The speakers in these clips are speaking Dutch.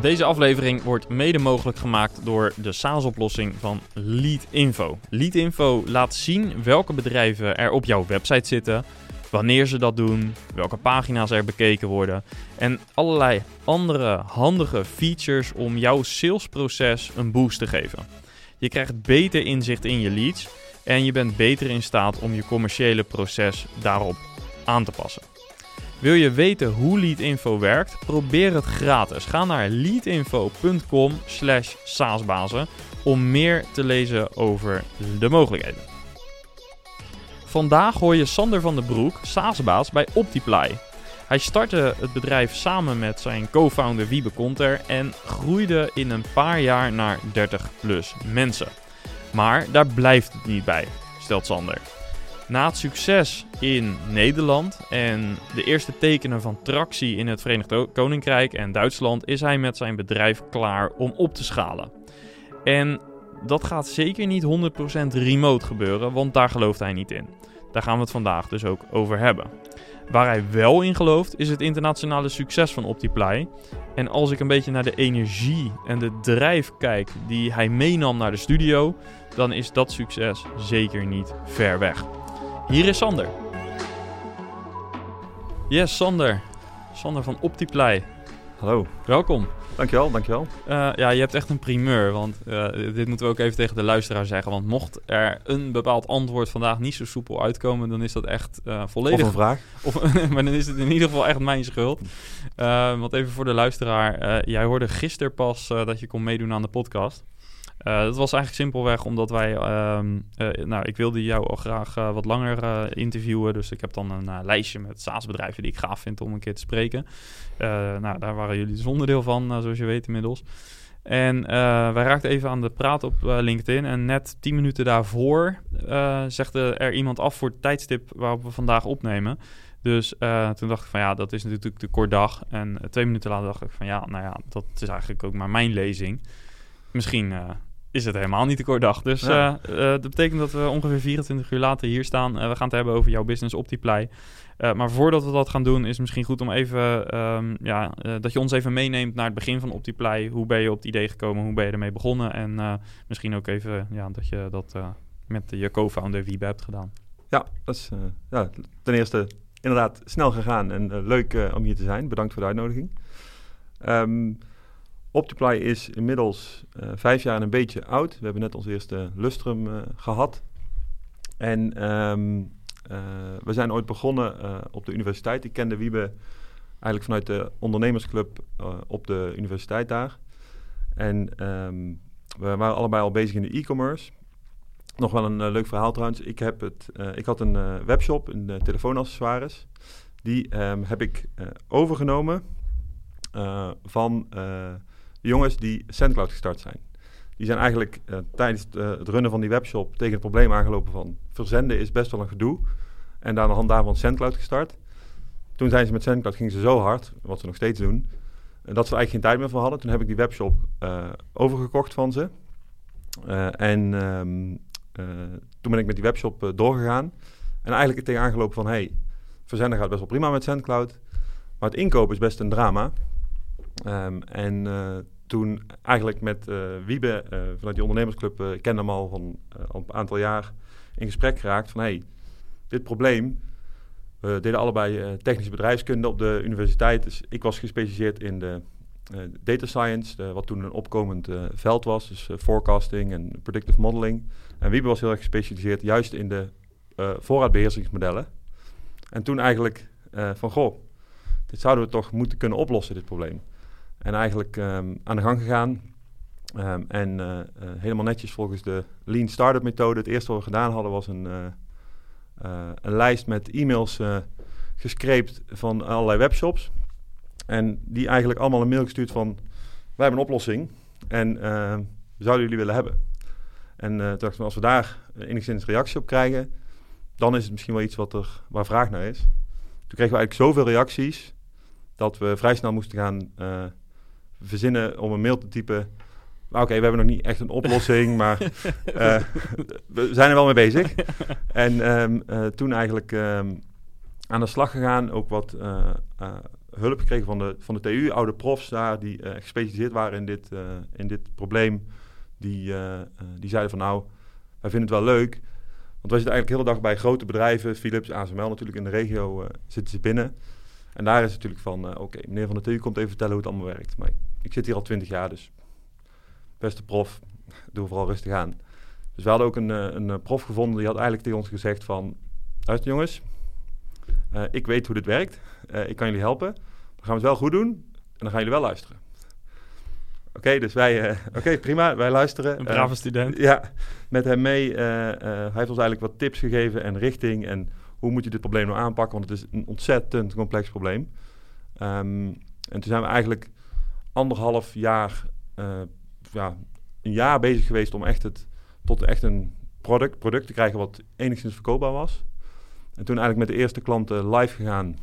Deze aflevering wordt mede mogelijk gemaakt door de SaaS-oplossing van Leadinfo. Leadinfo laat zien welke bedrijven er op jouw website zitten, wanneer ze dat doen, welke pagina's er bekeken worden en allerlei andere handige features om jouw salesproces een boost te geven. Je krijgt beter inzicht in je leads en je bent beter in staat om je commerciële proces daarop aan te passen. Wil je weten hoe Leadinfo werkt? Probeer het gratis. Ga naar leadinfo.com slash saasbazen om meer te lezen over de mogelijkheden. Vandaag hoor je Sander van den Broek, saasbaas bij Optiply. Hij startte het bedrijf samen met zijn co-founder Wiebe Konter en groeide in een paar jaar naar 30 plus mensen. Maar daar blijft het niet bij, stelt Sander. Na het succes in Nederland en de eerste tekenen van tractie in het Verenigd Koninkrijk en Duitsland is hij met zijn bedrijf klaar om op te schalen. En dat gaat zeker niet 100% remote gebeuren, want daar gelooft hij niet in. Daar gaan we het vandaag dus ook over hebben. Waar hij wel in gelooft is het internationale succes van Optiply. En als ik een beetje naar de energie en de drijf kijk die hij meenam naar de studio, dan is dat succes zeker niet ver weg. Hier is Sander. Yes, Sander. Sander van Optiply. Hallo. Welkom. Dankjewel, dankjewel. Uh, ja, je hebt echt een primeur, want uh, dit moeten we ook even tegen de luisteraar zeggen. Want mocht er een bepaald antwoord vandaag niet zo soepel uitkomen, dan is dat echt uh, volledig... Of een vraag. Of, maar dan is het in ieder geval echt mijn schuld. want even voor de luisteraar, jij hoorde gisteren pas dat je kon meedoen aan de podcast. Uh, dat was eigenlijk simpelweg omdat wij, uh, uh, nou, ik wilde jou al graag wat langer interviewen. Dus ik heb dan een lijstje met SaaS-bedrijven die ik gaaf vind om een keer te spreken. nou, daar waren jullie dus onderdeel van, zoals je weet inmiddels. En wij raakten even aan de praat op LinkedIn. En net tien minuten daarvoor zegde er iemand af voor het tijdstip waarop we vandaag opnemen. Dus toen dacht ik van ja, dat is natuurlijk de kort dag. En twee minuten later dacht ik van ja, nou ja, dat is eigenlijk ook maar mijn lezing. Misschien is het helemaal niet de kort dag. Dus ja. uh, dat betekent dat we ongeveer 24 uur later hier staan. Uh, we gaan het hebben over jouw business Optiply. Uh, maar voordat we dat gaan doen, is het misschien goed om even, um, ja, dat je ons even meeneemt naar het begin van Optiply. Hoe ben je op het idee gekomen? Hoe ben je ermee begonnen? En misschien ook even ja, dat je dat met je co-founder Wiebe hebt gedaan. Ja, dat is ja, ten eerste inderdaad snel gegaan en leuk om hier te zijn. Bedankt voor de uitnodiging. Um, Optiply is inmiddels uh, vijf jaar en een beetje oud. We hebben net ons eerste lustrum uh, gehad. En um, uh, we zijn ooit begonnen op de universiteit. Ik kende Wiebe eigenlijk vanuit de ondernemersclub op de universiteit daar. En um, we waren allebei al bezig in de e-commerce. Nog wel een leuk verhaal trouwens. Ik, heb het, ik had een webshop, een telefoonaccessoires. Die um, heb ik overgenomen van jongens die SendCloud gestart zijn. Die zijn eigenlijk uh, tijdens het, uh, het, runnen van die webshop tegen het probleem aangelopen van verzenden is best wel een gedoe. En daar aan de hand daarvan SendCloud gestart. Toen zijn ze met SendCloud gingen ze zo hard, wat ze nog steeds doen, uh, dat ze er eigenlijk geen tijd meer voor hadden. Toen heb ik die webshop overgekocht van ze. en um, toen ben ik met die webshop doorgegaan. En eigenlijk tegen aangelopen van, hey, verzenden gaat best wel prima met SendCloud. Maar het inkopen is best een drama. Um, en uh, toen eigenlijk met uh, Wiebe uh, vanuit die ondernemersclub, ik ken hem al van al een aantal jaar, in gesprek geraakt van hey, dit probleem. We deden allebei technische bedrijfskunde op de universiteit. Dus ik was gespecialiseerd in de data science, wat toen een opkomend veld was. Dus forecasting en predictive modeling. En Wiebe was heel erg gespecialiseerd juist in de voorraadbeheersingsmodellen. En toen eigenlijk van goh, dit zouden we toch moeten kunnen oplossen, dit probleem. En eigenlijk um, aan de gang gegaan. Um, en uh, uh, helemaal netjes volgens de Lean Startup methode. Het eerste wat we gedaan hadden was een, uh, een lijst met e-mails gescreept van allerlei webshops. En die eigenlijk allemaal een mail gestuurd van... wij hebben een oplossing en zouden jullie willen hebben. En uh, dacht als we daar enigszins reactie op krijgen, dan is het misschien wel iets wat er, waar vraag naar is. Toen kregen we eigenlijk zoveel reacties dat we vrij snel moesten gaan verzinnen om een mail te typen. Oké, we hebben nog niet echt een oplossing, maar uh, we zijn er wel mee bezig. en um, uh, toen eigenlijk um, aan de slag gegaan, ook wat hulp gekregen van de, van de TU, oude profs daar die gespecialiseerd waren in dit, in dit probleem. Die, die zeiden van nou, wij vinden het wel leuk, want wij zitten eigenlijk de hele dag bij grote bedrijven, Philips, ASML natuurlijk in de regio zitten ze binnen. En daar is het natuurlijk van, oké, meneer Van der TU komt even vertellen hoe het allemaal werkt. Maar ik zit hier al twintig jaar, dus beste prof, doe vooral rustig aan. Dus we hadden ook een, een prof gevonden, die had eigenlijk tegen ons gezegd van... Luister jongens, uh, ik weet hoe dit werkt, uh, ik kan jullie helpen. Dan gaan we het wel goed doen en dan gaan jullie wel luisteren. Oké, okay, dus wij, oké okay, prima, wij luisteren. Een brave student. Ja, met hem mee. hij heeft ons eigenlijk wat tips gegeven en richting en hoe moet je dit probleem nou aanpakken? Want het is een ontzettend complex probleem. Um, en toen zijn we eigenlijk anderhalf jaar, uh, ja, een jaar bezig geweest om echt het, tot echt een product, product te krijgen wat enigszins verkoopbaar was. En toen eigenlijk met de eerste klanten live gegaan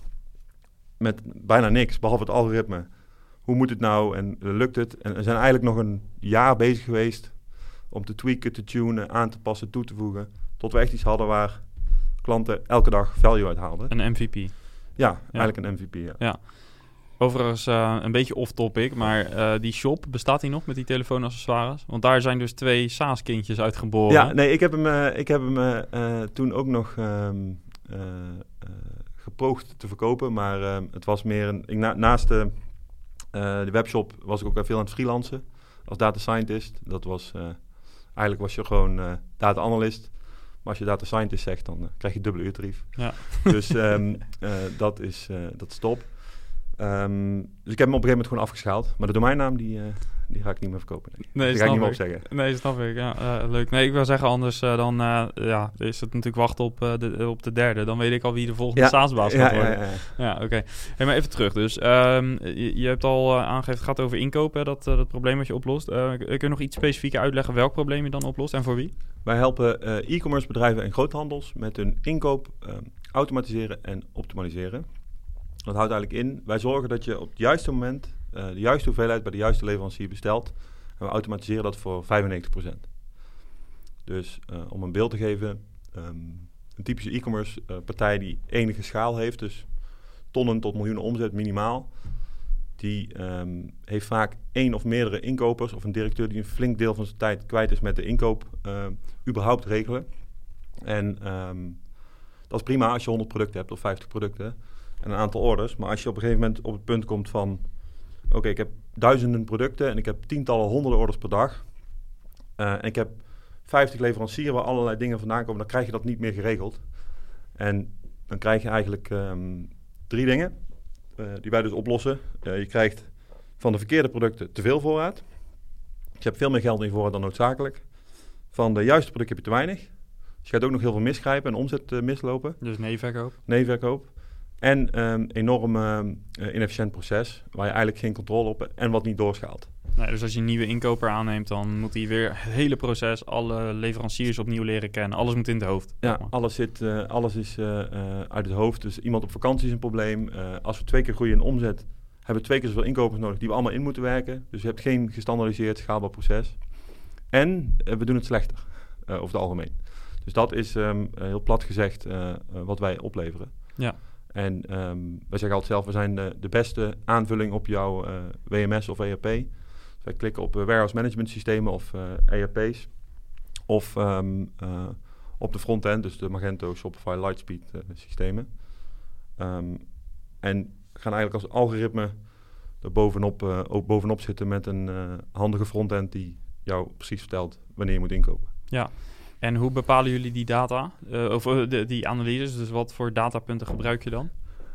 met bijna niks, behalve het algoritme. Hoe moet het nou en lukt het? En we zijn eigenlijk nog een jaar bezig geweest om te tweaken, te tunen, aan te passen, toe te voegen. Tot we echt iets hadden waar klanten elke dag value uithaalden. Een MVP. Ja, eigenlijk een MVP, ja. ja. Overigens uh, een beetje off-topic, maar uh, die shop, bestaat die nog met die telefoonaccessoires? Want daar zijn dus twee SaaS-kindjes uitgeboren. Ja, nee, ik heb hem, uh, ik heb hem toen ook nog um, gepoogd te verkopen, maar ehm, het was meer een... Ik, na, naast de, de webshop was ik ook veel aan het freelancen als data scientist. Dat was... eigenlijk was je gewoon data analyst. Maar als je data scientist zegt, dan krijg je dubbele uurtarief. Ja. Dus um, uh, dat is dat is top. Um, dus ik heb hem op een gegeven moment gewoon afgeschaald. Maar de domeinnaam, die, die ga ik niet meer verkopen. Nee, nee die ga ik niet meer opzeggen. Nee, snap ik. Ja, leuk. Nee, ik wil zeggen anders dan ja, is het natuurlijk wachten op, de, op de derde. Dan weet ik al wie de volgende ja. staatsbaas gaat ja, worden. Ja, ja, ja. oké. Okay. Hey, maar even terug. Dus um, je, je, hebt al aangegeven, het gaat over inkopen, dat, dat probleem wat je oplost. kun je nog iets specifieker uitleggen welk probleem je dan oplost en voor wie? Wij helpen e-commerce bedrijven en groothandels met hun inkoop uh, automatiseren en optimaliseren. Dat houdt eigenlijk in, wij zorgen dat je op het juiste moment uh, de juiste hoeveelheid bij de juiste leverancier bestelt. En we automatiseren dat voor 95%. Dus om een beeld te geven, um, een typische e-commerce partij die enige schaal heeft, dus tonnen tot miljoenen omzet minimaal, die um, heeft vaak één of meerdere inkopers of een directeur die een flink deel van zijn tijd kwijt is met de inkoop überhaupt regelen. En um, dat is prima als je 100 producten hebt of 50 producten en een aantal orders. Maar als je op een gegeven moment op het punt komt van oké, okay, ik heb duizenden producten en ik heb tientallen, honderden orders per dag. Uh, en ik heb 50 leveranciers waar allerlei dingen vandaan komen, dan krijg je dat niet meer geregeld. En dan krijg je eigenlijk um, drie dingen. Uh, die wij dus oplossen. Uh, je krijgt van de verkeerde producten te veel voorraad. Je hebt veel meer geld in voorraad dan noodzakelijk. Van de juiste producten heb je te weinig. Dus je gaat ook nog heel veel misgrijpen en omzet uh, mislopen. Dus nevenverkoop. Nevenverkoop. En um, enorm inefficiënt proces waar je eigenlijk geen controle op hebt en wat niet doorschaalt. Nee, dus als je een nieuwe inkoper aanneemt, dan moet hij weer het hele proces, alle leveranciers opnieuw leren kennen. Alles moet in het hoofd. Ja, alles, zit, uh, alles is uh, uit het hoofd. Dus iemand op vakantie is een probleem. als we twee keer groeien in omzet, hebben we twee keer zoveel inkopers nodig die we allemaal in moeten werken. Dus je hebt geen gestandardiseerd, schaalbaar proces. En we doen het slechter, over het algemeen. Dus dat is um, heel plat gezegd wat wij opleveren. Ja. En um, wij zeggen altijd zelf, we zijn de, de beste aanvulling op jouw WMS of ERP. Wij klikken op warehouse management systemen of uh, ERP's. Of uh, op de frontend, dus de Magento, Shopify, Lightspeed systemen. Um, en gaan eigenlijk als algoritme er bovenop, ook bovenop zitten met een handige frontend die jou precies vertelt wanneer je moet inkopen. Ja, en hoe bepalen jullie die data? of de, die analyses, dus wat voor datapunten gebruik je dan?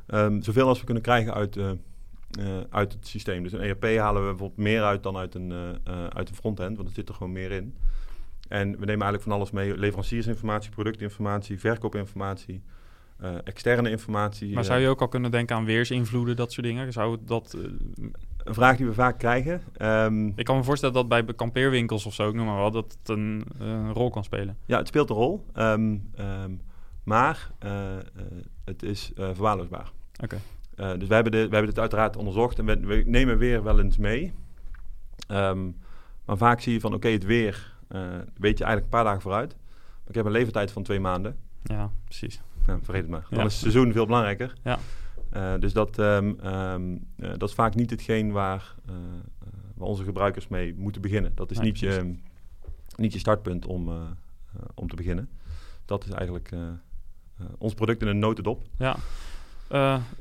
Um, zoveel als we kunnen krijgen uit uh, uit het systeem. Dus een ERP halen we bijvoorbeeld meer uit dan uit een, uh, uit een frontend, want er zit er gewoon meer in. En we nemen eigenlijk van alles mee: leveranciersinformatie, productinformatie, verkoopinformatie, uh, externe informatie. Maar zou je ook al kunnen denken aan weersinvloeden, dat soort dingen? Zou dat een vraag die we vaak krijgen. Ehm, Ik kan me voorstellen dat bij kampeerwinkels of zo, ik noem maar wat, dat het een, een rol kan spelen. ja, het speelt een rol. Ehm, ehm, maar eh, eh, het is eh verwaarloosbaar. Oké. Eh, dus we hebben, dit, we hebben dit uiteraard onderzocht en we, we nemen weer wel eens mee. Maar vaak zie je van, oké, het weer eh, weet je eigenlijk een paar dagen vooruit. Maar ik heb een levertijd van twee maanden. Ja, precies. Ja, vergeet het maar. Dan Ja. is het seizoen veel belangrijker. Ja. Eh, dus dat, ehm, ehm, eh, dat is vaak niet hetgeen waar, eh, waar onze gebruikers mee moeten beginnen. Dat is Nee, niet, je, niet je startpunt om, om te beginnen. Dat is eigenlijk ons product in een notendop. Ja.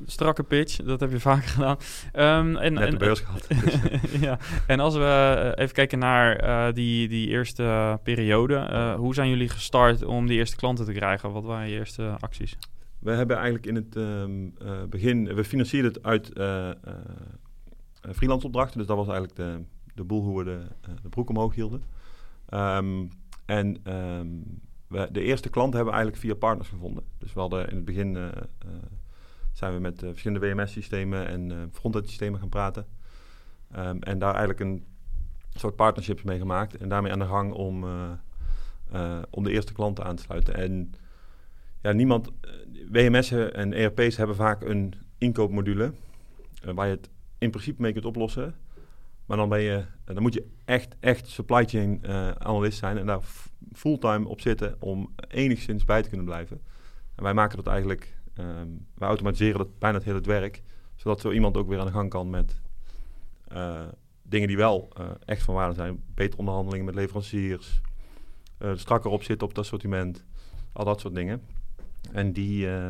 Strakke pitch, dat heb je vaker gedaan. Ehm, en, Net de beurs gehad. Dus, ja, en als we even kijken naar die, die eerste periode. hoe zijn jullie gestart om die eerste klanten te krijgen? Wat waren je eerste acties? We hebben eigenlijk in het ehm, eh, begin, we financierden het uit eh, freelance opdrachten. Dus dat was eigenlijk de, de boel hoe we de, de broek omhoog hielden. Ehm, en ehm, de eerste klant hebben we eigenlijk via partners gevonden. Dus we hadden in het begin zijn we met verschillende WMS-systemen en eh front-end systemen gaan praten. En daar eigenlijk een soort partnerships mee gemaakt. En daarmee aan de gang om, om de eerste klanten aan te sluiten. En ja, niemand, eh, WMS'en en ERP's hebben vaak een inkoopmodule eh, waar je het in principe mee kunt oplossen. Maar dan, ben je, eh, dan moet je echt, echt supply chain eh, analyst zijn en daar fulltime op zitten om enigszins bij te kunnen blijven. En wij maken dat eigenlijk, ehm, wij automatiseren dat bijna het hele werk, zodat zo iemand ook weer aan de gang kan met dingen die wel echt van waarde zijn. Betere onderhandelingen met leveranciers, strakker op zitten op het assortiment, al dat soort dingen. En die, eh,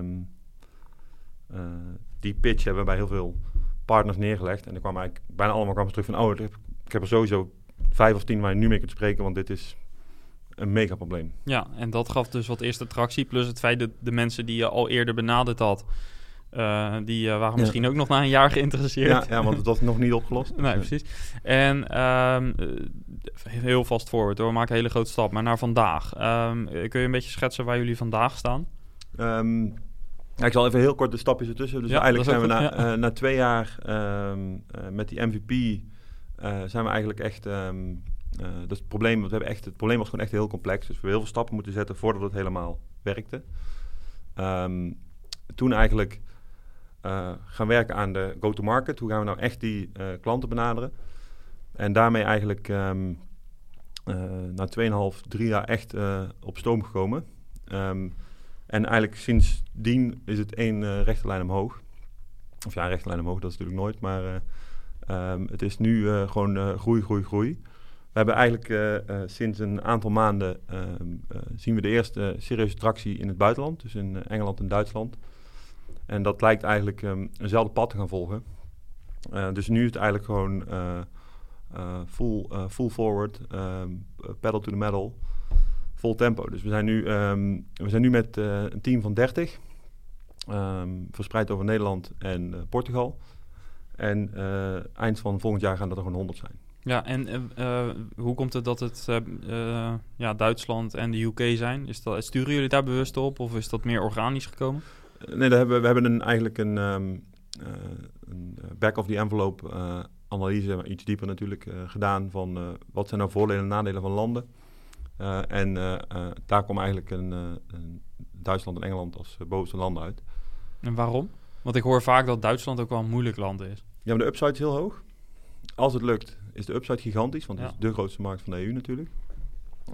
die pitch hebben we bij heel veel partners neergelegd. En er kwam eigenlijk bijna allemaal kwam terug van... oh, ik heb, er sowieso vijf of tien waar je nu mee kunt spreken... want dit is een mega probleem. Ja, en dat gaf dus wat eerste attractie. Plus het feit dat de mensen die je al eerder benaderd had... eh, die eh, waren Ja. misschien ook nog na een jaar geïnteresseerd. Ja, ja, want het was nog niet opgelost. Nee, precies. En ehm, eh, heel vast hoor, we maken een hele grote stap. Maar naar vandaag. Ehm, eh, kun je een beetje schetsen waar jullie vandaag staan? Ehm, ik zal even heel kort de stapjes ertussen. Dus Ja, eigenlijk zijn we na, ja. eh, na twee jaar ehm, eh, met die MVP... eh, zijn we eigenlijk echt... ehm, eh, dat is het probleem. Want we hebben echt, het probleem was gewoon echt heel complex. Dus we hebben heel veel stappen moeten zetten voordat het helemaal werkte. Toen eigenlijk gaan werken aan de go-to-market. Hoe gaan we nou echt die klanten benaderen? En daarmee eigenlijk ehm eh na 2,5, 3 jaar echt op stoom gekomen. Ehm, en eigenlijk sindsdien is het één eh, rechte lijn omhoog. Of ja, rechte lijn omhoog, dat is natuurlijk nooit. Maar eh, ehm, het is nu eh, gewoon groei, groei, groei. We hebben eigenlijk sinds een aantal maanden ehm, eh, zien we de eerste serieuze tractie in het buitenland. Dus in Engeland en Duitsland. En dat lijkt eigenlijk ehm, eenzelfde pad te gaan volgen. Dus nu is het eigenlijk gewoon full, full forward, pedal to the metal, vol tempo. Dus we zijn nu, ehm, we zijn nu met eh, een team van 30, ehm, verspreid over Nederland en eh, Portugal. En eh, eind van volgend jaar gaan dat er gewoon 100 zijn. Ja, en hoe komt het dat het ja, Duitsland en de UK zijn? Is dat, sturen jullie daar bewust op of is dat meer organisch gekomen? Nee, daar hebben, we hebben een, eigenlijk een, ehm, eh, een back-of-the-envelope analyse, maar iets dieper natuurlijk, gedaan van wat zijn nou voordelen en nadelen van landen. Eh, en eh, eh, daar kwam eigenlijk een, een Duitsland en Engeland als bovenste landen uit. En waarom? Want ik hoor vaak dat Duitsland ook wel een moeilijk land is. Ja, maar de upside is heel hoog. Als het lukt, is de upside gigantisch, want het Ja. is de grootste markt van de EU natuurlijk.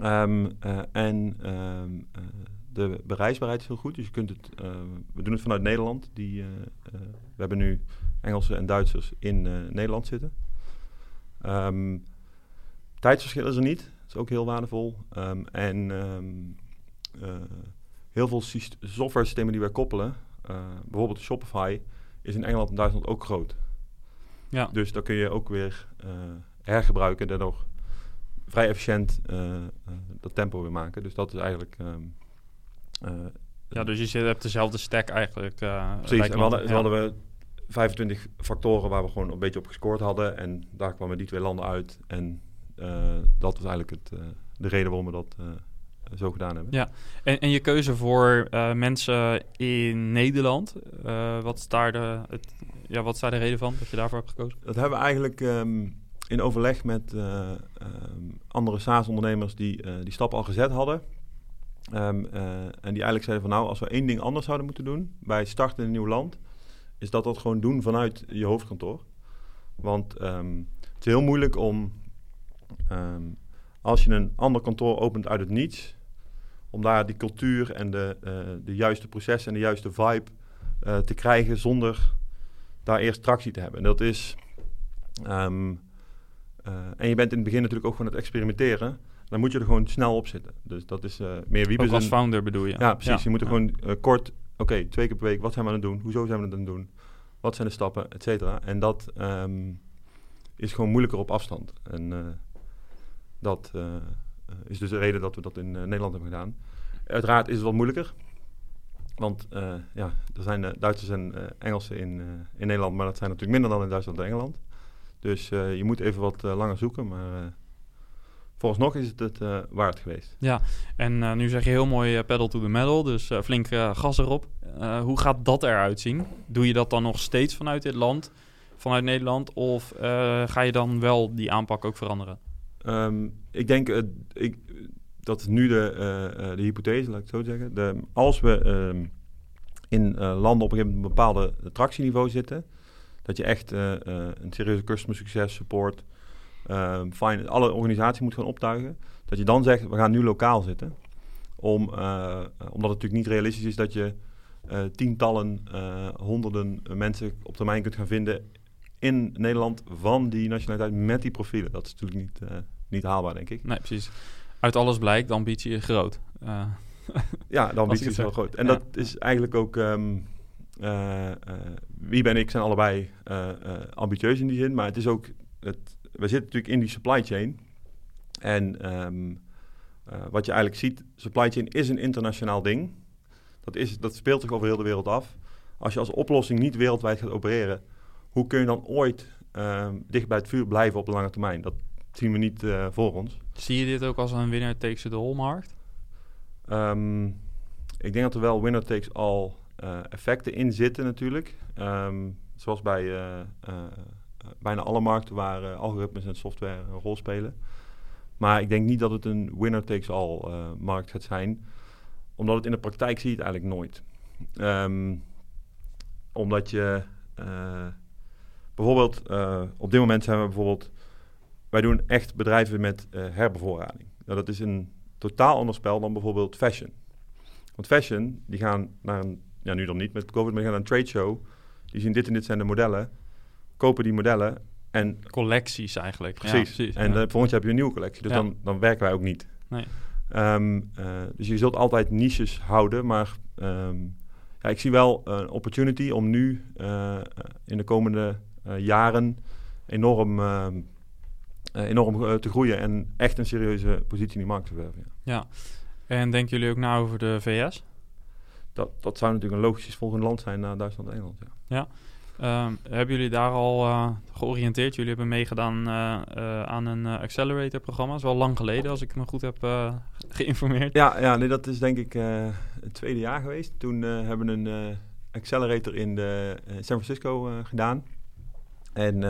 Ehm, eh, en ehm, eh, de bereisbaarheid is heel goed. Dus je kunt het, eh, we doen het vanuit Nederland. Die, we hebben nu Engelsen en Duitsers in Nederland zitten. Ehm, tijdsverschil is er niet. Dat is ook heel waardevol. Ehm, en ehm, eh, heel veel software systemen die wij koppelen, eh, bijvoorbeeld Shopify, is in Engeland en Duitsland ook groot. Ja, Dus dan kun je ook weer eh, hergebruiken en daardoor vrij efficiënt dat tempo weer maken. Dus dat is eigenlijk... eh, ja dus je zit- hebt dezelfde stack eigenlijk. eh, precies. En we hadden, Ja. hadden we 25 factoren waar we gewoon een beetje op gescoord hadden. En daar kwamen die twee landen uit. En dat was eigenlijk het, eh, de reden waarom we dat eh, zo gedaan hebben. Ja. En, en je keuze voor eh, mensen in Nederland, eh, wat is daar de, het ja, wat is daar de reden van dat je daarvoor hebt gekozen? Dat hebben we eigenlijk ehm, in overleg met eh, ehm, andere SaaS-ondernemers die die stap al gezet hadden. Ehm, eh, en die eigenlijk zeiden van nou, als we één ding anders zouden moeten doen bij starten in een nieuw land, is dat dat gewoon doen vanuit je hoofdkantoor. Want het is heel moeilijk om, als je een ander kantoor opent uit het niets, om daar die cultuur en de, de juiste processen en de juiste vibe te krijgen zonder daar eerst tractie te hebben. En dat is. Ehm, eh, en je bent in het begin natuurlijk ook gewoon het experimenteren. Dan moet je er gewoon snel op zitten. Dus dat is meer wie als founder bedoel je? Ja, precies. je moet er gewoon kort, oké, twee keer per week, wat zijn we aan het doen? Hoezo zijn we het aan het doen? Wat zijn de stappen, et cetera? En dat um, is gewoon moeilijker op afstand. En dat is dus de reden dat we dat in Nederland hebben gedaan. Uiteraard is het wat moeilijker. Want ja, er zijn Duitsers en Engelsen in, in Nederland, maar dat zijn natuurlijk minder dan in Duitsland en Engeland. Dus je moet even wat langer zoeken, maar vooralsnog is het het waard geweest. Ja, en nu zeg je heel mooi pedal to the metal, dus flink gas erop. hoe gaat dat eruit zien? Doe je dat dan nog steeds vanuit dit land, vanuit Nederland, of ga je dan wel die aanpak ook veranderen? Um, ik denk, ik, dat nu de, uh, de hypothese, laat ik het zo zeggen. Als we uh, in uh, landen op een gegeven moment een bepaalde tractieniveau zitten, dat je echt een serieuze customer succes support, ehm, fine, alle organisatie moet gaan optuigen, dat je dan zegt, we gaan nu lokaal zitten. Om, omdat het natuurlijk niet realistisch is dat je tientallen, honderden mensen op termijn kunt gaan vinden in Nederland van die nationaliteit met die profielen. Dat is natuurlijk niet, niet haalbaar, denk ik. Nee, precies uit alles blijkt, de ambitie is groot. Uh, ja, de ambitie is heel groot. En dat is eigenlijk ook... Um, uh, uh, wie ben ik zijn allebei ambitieus in die zin. Maar het is ook... Het, we zitten natuurlijk in die supply chain. En um, wat je eigenlijk ziet... Supply chain is een internationaal ding. Dat, is, dat speelt zich over heel de wereld af. Als je als oplossing niet wereldwijd gaat opereren... Hoe kun je dan ooit um, dicht bij het vuur blijven op de lange termijn? Dat, zien we niet uh, voor ons. Zie je dit ook als een winner takes it all markt? Um, ik denk dat er wel winner takes all uh, effecten in zitten natuurlijk. Um, zoals bij uh, bijna alle markten waar algoritmes en software een rol spelen. Maar ik denk niet dat het een winner takes all markt gaat zijn. Omdat het in de praktijk zie je het eigenlijk nooit. Um, omdat je bijvoorbeeld op dit moment zijn we bijvoorbeeld wij doen echt bedrijven met uh, herbevoorrading. Nou, dat is een totaal ander spel dan bijvoorbeeld fashion. Want fashion, die gaan naar een, ja nu dan niet met COVID, maar die gaan naar een trade show. Die zien dit en dit zijn de modellen, kopen die modellen en... Collecties eigenlijk. Precies. Ja, precies en ja. uh, volgend jaar heb je een nieuwe collectie, dus ja. dan, dan werken wij ook niet. Nee. Um, uh, dus je zult altijd niches houden, maar um, ja, ik zie wel een opportunity om nu in de komende jaren enorm ehm, enorm uh, te groeien en echt een serieuze positie in die markt te verwerven. Ja. ja. En denken jullie ook na over de VS? Dat, dat zou natuurlijk een logisch volgende land zijn na Duitsland en Engeland. Ja. ja. Um, hebben jullie daar al uh, georiënteerd? Jullie hebben meegedaan aan een accelerator-programma. Dat is wel lang geleden, als ik me goed heb geïnformeerd. Ja, ja nee, dat is denk ik het tweede jaar geweest. Toen hebben we een accelerator in de, San Francisco gedaan. En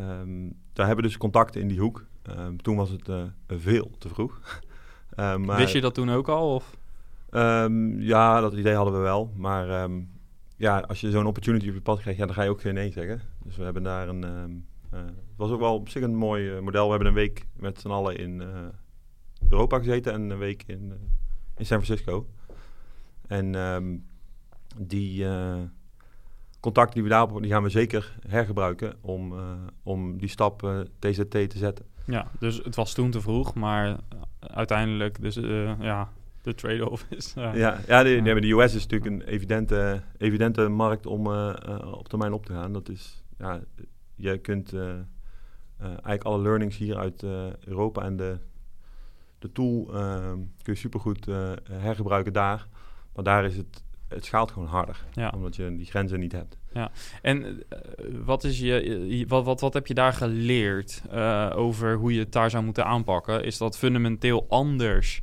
Um, daar hebben we dus contacten in die hoek. Um, toen was het uh, veel te vroeg. um, maar, Wist je dat toen ook al? Of? ja, dat idee hadden we wel. Maar ja, als je zo'n opportunity op je pad krijgt, ja, dan ga je ook geen nee zeggen. Dus we hebben daar een... Uh, het was ook wel op zich een mooi uh, model. We hebben een week met z'n allen in uh, Europa gezeten en een week in, in San Francisco. En die contacten die we daarop die gaan we zeker hergebruiken om, uh, om die stap uh, eh, TZT te zetten. Ja, dus het was toen te vroeg, maar uiteindelijk, dus uh, ja, de trade-off is. ja, ja, de, de, de, US is natuurlijk een evidente, evidente markt om op termijn op te gaan. Dat is, ja, je kunt eigenlijk alle learnings hier uit Europa en de, de tool kun je supergoed hergebruiken daar. Maar daar is het het schaalt gewoon harder. Ja. Omdat je die grenzen niet hebt. Ja, en uh, wat, is je, wat, wat, wat heb je daar geleerd uh, over hoe je het daar zou moeten aanpakken? Is dat fundamenteel anders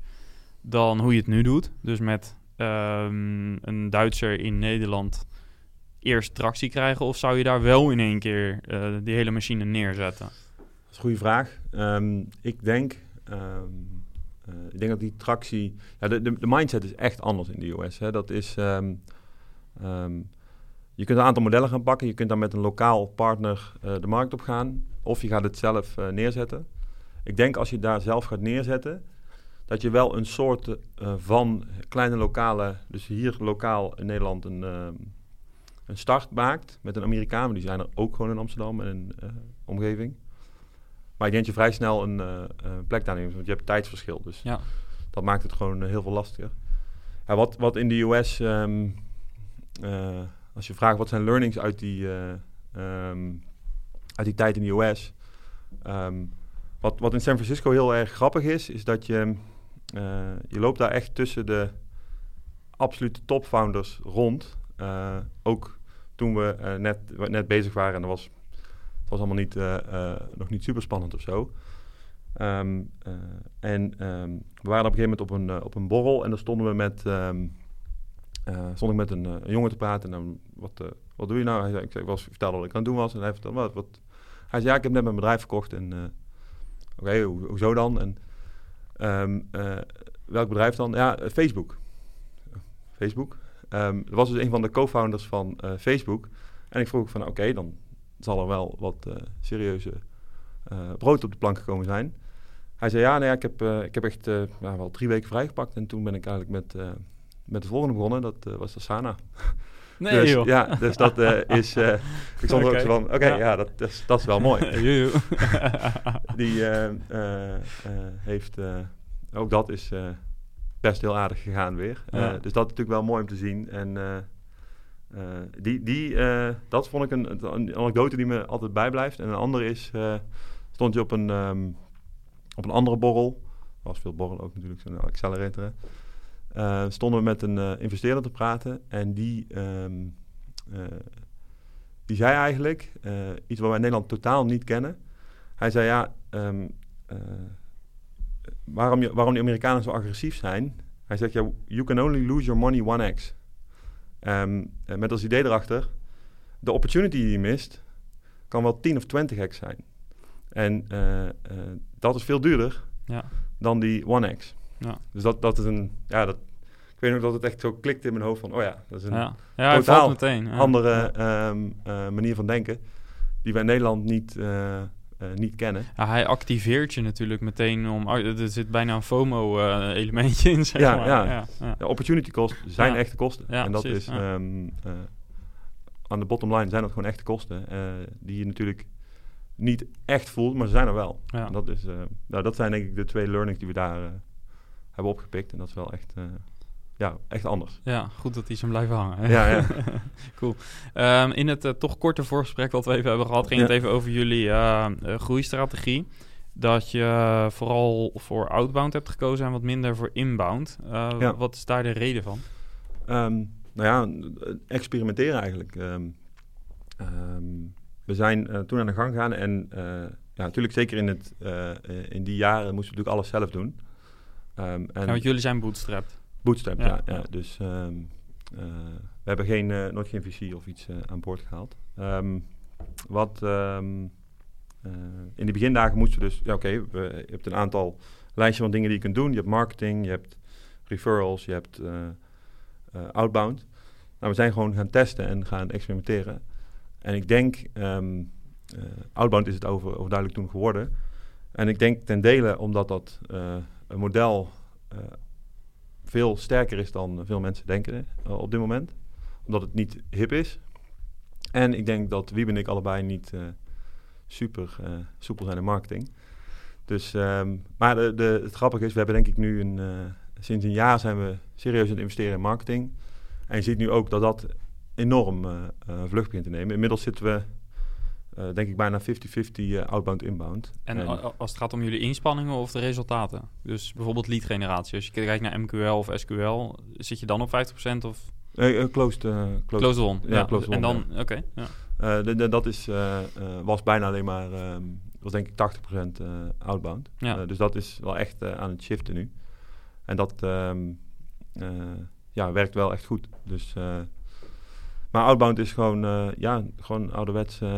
dan hoe je het nu doet? Dus met um, een Duitser in Nederland eerst tractie krijgen? Of zou je daar wel in één keer uh, die hele machine neerzetten? Dat is een goede vraag. Um, ik denk... Um, uh, ik denk dat die tractie... Ja, de, de, de, mindset is echt anders in de US. Hè. Dat is... Um, je kunt een aantal modellen gaan pakken. Je kunt dan met een lokaal partner uh, de markt op gaan. Of je gaat het zelf uh, neerzetten. Ik denk als je daar zelf gaat neerzetten, dat je wel een soort van kleine lokale, dus hier lokaal in Nederland een, een start maakt met een Amerikaan. Die zijn er ook gewoon in Amsterdam en in omgeving. Maar ik denk dat je vrij snel een plek daar neemt, want je hebt tijdsverschil. Dus ja. dat maakt het gewoon heel veel lastiger. Ja, wat, wat in de US... Um, als je vraagt wat zijn learnings uit die, um, uit die tijd in de US. Um, wat, wat in San Francisco heel erg grappig is, is dat je, je loopt daar echt tussen de absolute topfounders rond. Ook toen we net, net bezig waren en dat was, was allemaal niet, nog niet super spannend of zo. Um, en um, we waren op een gegeven moment op een, op een borrel en daar stonden we met uh, stond ik met een, jongen te praten. En dan, wat, wat doe je nou? Hij zei, ik, zei, ik was vertelde wat ik aan het doen was. En hij vertelde, wat, wat? Hij zei, ja, ik heb net mijn bedrijf verkocht. En oké, hoezo dan? En welk bedrijf dan? Ja, Facebook. Facebook. Um, was dus een van de co-founders van Facebook. En ik vroeg van, oké, dan zal er wel wat serieuze brood op de plank gekomen zijn. Hij zei, ja, nee, ik, heb, ik heb echt ja, wel drie weken vrijgepakt. En toen ben ik eigenlijk met met de volgende begonnen. Dat was Asana. Nee, dus, joh. Ja, dus dat uh, is... Uh, ik stond okay. ook zo van, oké, okay, ja. ja, dat, dat, is, dat is wel mooi. Die heeft... ook dat is best heel aardig gegaan weer. Ja. dus dat is natuurlijk wel mooi om te zien. En die, die, dat vond ik een, een, anekdote die me altijd bijblijft. En een andere is... stond je op een, um, op een andere borrel. Was veel borrel ook natuurlijk, zo'n accelerator. Uh, stonden we met een investeerder te praten en die, uh, die zei eigenlijk iets wat wij in Nederland totaal niet kennen. Hij zei ja, um, waarom, je, waarom die Amerikanen zo agressief zijn? Hij zegt you can only lose your money 1x. Um, met als idee erachter, de opportunity die je mist, kan wel 10 of 20x zijn. En dat is veel duurder ja. dan die 1x. Ja. Dus dat, dat is een, ja, dat, ik weet nog dat het echt zo klikt in mijn hoofd van, oh ja, dat is een ja. Ja, totaal meteen, andere um, uh, manier van denken, die wij in Nederland niet, niet kennen. Ja, hij activeert je natuurlijk meteen om, oh, er zit bijna een FOMO-elementje in, zeg ja, maar. Ja, ja. De opportunity cost zijn echte kosten. en dat precies, is, um, aan de bottom line zijn dat gewoon echte kosten, die je natuurlijk niet echt voelt, maar ze zijn er wel. En dat, is, nou, dat zijn denk ik de twee learnings die we daar hebben opgepikt. En dat is wel echt, ja, echt anders. Ja, goed dat die zijn blijven hangen. Ja, ja. cool. Um, in het uh, toch korte voorgesprek wat we even hebben gehad, ging ja. het even over jullie uh, groeistrategie. Dat je vooral voor outbound hebt gekozen en wat minder voor inbound. Ja. Wat is daar de reden van? Um, nou ja, experimenteren eigenlijk. Um, we zijn toen aan de gang gegaan en ja, natuurlijk zeker in, het, in die jaren moesten we natuurlijk alles zelf doen. En ja, want jullie zijn bootstrapped. Bootstrapped, ja. ja, ja. Dus um, uh, we hebben geen, uh, nooit geen VC of iets uh, aan boord gehaald. Um, wat in de begindagen moesten we dus... Ja, oké, okay, je hebt een aantal lijstjes van dingen die je kunt doen. Je hebt marketing, je hebt referrals, je hebt outbound. Nou, we zijn gewoon gaan testen en gaan experimenteren. En ik denk... outbound is het over, overduidelijk toen geworden. En ik denk ten dele omdat dat een model uh, veel sterker is dan veel mensen denken uh, op dit moment. Omdat het niet hip is. En ik denk dat Wiebe en ik allebei niet uh, super soepel zijn in marketing. Dus, um, maar de, de, het grappige is, we hebben denk ik nu een, sinds een jaar zijn we serieus aan het investeren in marketing. En je ziet nu ook dat dat enorm vlucht begint te nemen. Inmiddels zitten we uh, denk ik bijna 50-50 uh, outbound, inbound. En, en, als het gaat om jullie inspanningen of de resultaten? Dus bijvoorbeeld lead generatie. Als je kijkt naar MQL of SQL, zit je dan op 50% of... Uh, closed, closed, closed on. Ja, ja closed En dan, oké. Okay, ja. de, de, dat is, was bijna alleen maar, um, was denk ik 80% outbound. Ja. dus dat is wel echt aan het shiften nu. En dat um, ja, werkt wel echt goed. Dus Maar outbound is gewoon, uh, ja, gewoon ouderwets uh,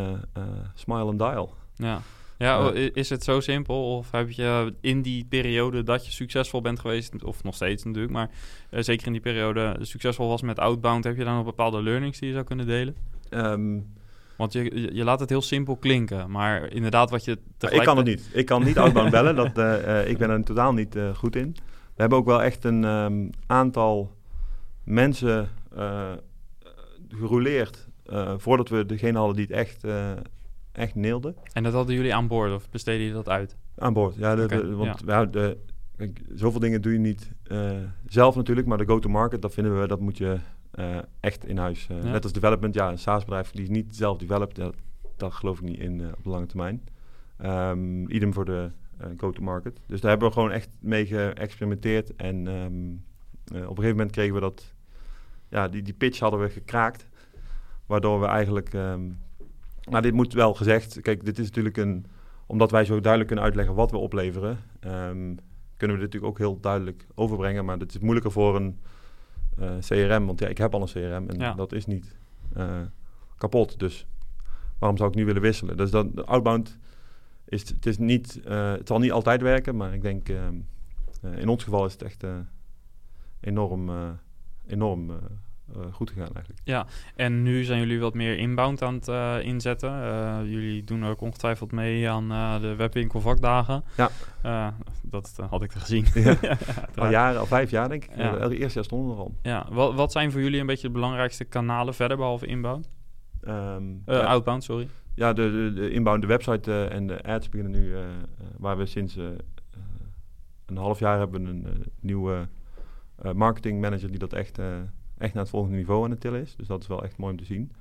smile and dial. Ja. Ja, is het zo simpel? Of heb je in die periode dat je succesvol bent geweest, of nog steeds natuurlijk, maar zeker in die periode succesvol was met outbound, heb je dan nog bepaalde learnings die je zou kunnen delen? Um, want je, je laat het heel simpel klinken, maar inderdaad wat je tegelijk... Ik kan het niet. Ik kan niet outbound bellen. Dat, uh, ik ben er totaal niet uh, goed in. We hebben ook wel echt een um, aantal mensen uh, gerouleerd voordat we degene hadden die het echt, echt neelden. En dat hadden jullie aan boord of besteden je dat uit? Aan boord, ja. De, okay, de, want ja. de, kijk, zoveel dingen doe je niet zelf natuurlijk, maar de go-to-market, dat vinden we, dat moet je uh, echt in huis. Uh, Net als development, ja, een SaaS-bedrijf die niet zelf developed, dat, dat geloof ik niet in uh, op de lange termijn. Um, idem voor de go-to-market. Dus daar hebben we gewoon echt mee geëxperimenteerd. En um, op een gegeven moment kregen we dat, ja, die, die pitch hadden we gekraakt. Waardoor we eigenlijk, um, nou dit moet wel gezegd, kijk, dit is natuurlijk een, omdat wij zo duidelijk kunnen uitleggen wat we opleveren, kunnen we dit natuurlijk ook heel duidelijk overbrengen. Maar het is moeilijker voor een uh, CRM. Want ja, ik heb al een CRM en dat is niet uh, kapot. Dus waarom zou ik nu willen wisselen? Dus dat, outbound is het, is niet, uh, het zal niet altijd werken, maar ik denk in ons geval is het echt enorm, enorm uh, goed gegaan eigenlijk. Ja, en nu zijn jullie wat meer inbound aan het uh, inzetten. Jullie doen ook ongetwijfeld mee aan de webwinkel vakdagen. Ja. dat had ik gezien. Ja. al jaren, al vijf jaar denk ik. Ja. Elke eerste jaar stonden we er al. Ja, wat, wat zijn voor jullie een beetje de belangrijkste kanalen verder, behalve inbound? Um, ja. Outbound, sorry. Ja, de, de, de inbound, de website en de ads beginnen nu, waar we sinds een half jaar hebben een nieuwe marketing manager die dat echt echt naar het volgende niveau aan het tillen is. Dus dat is wel echt mooi om te zien.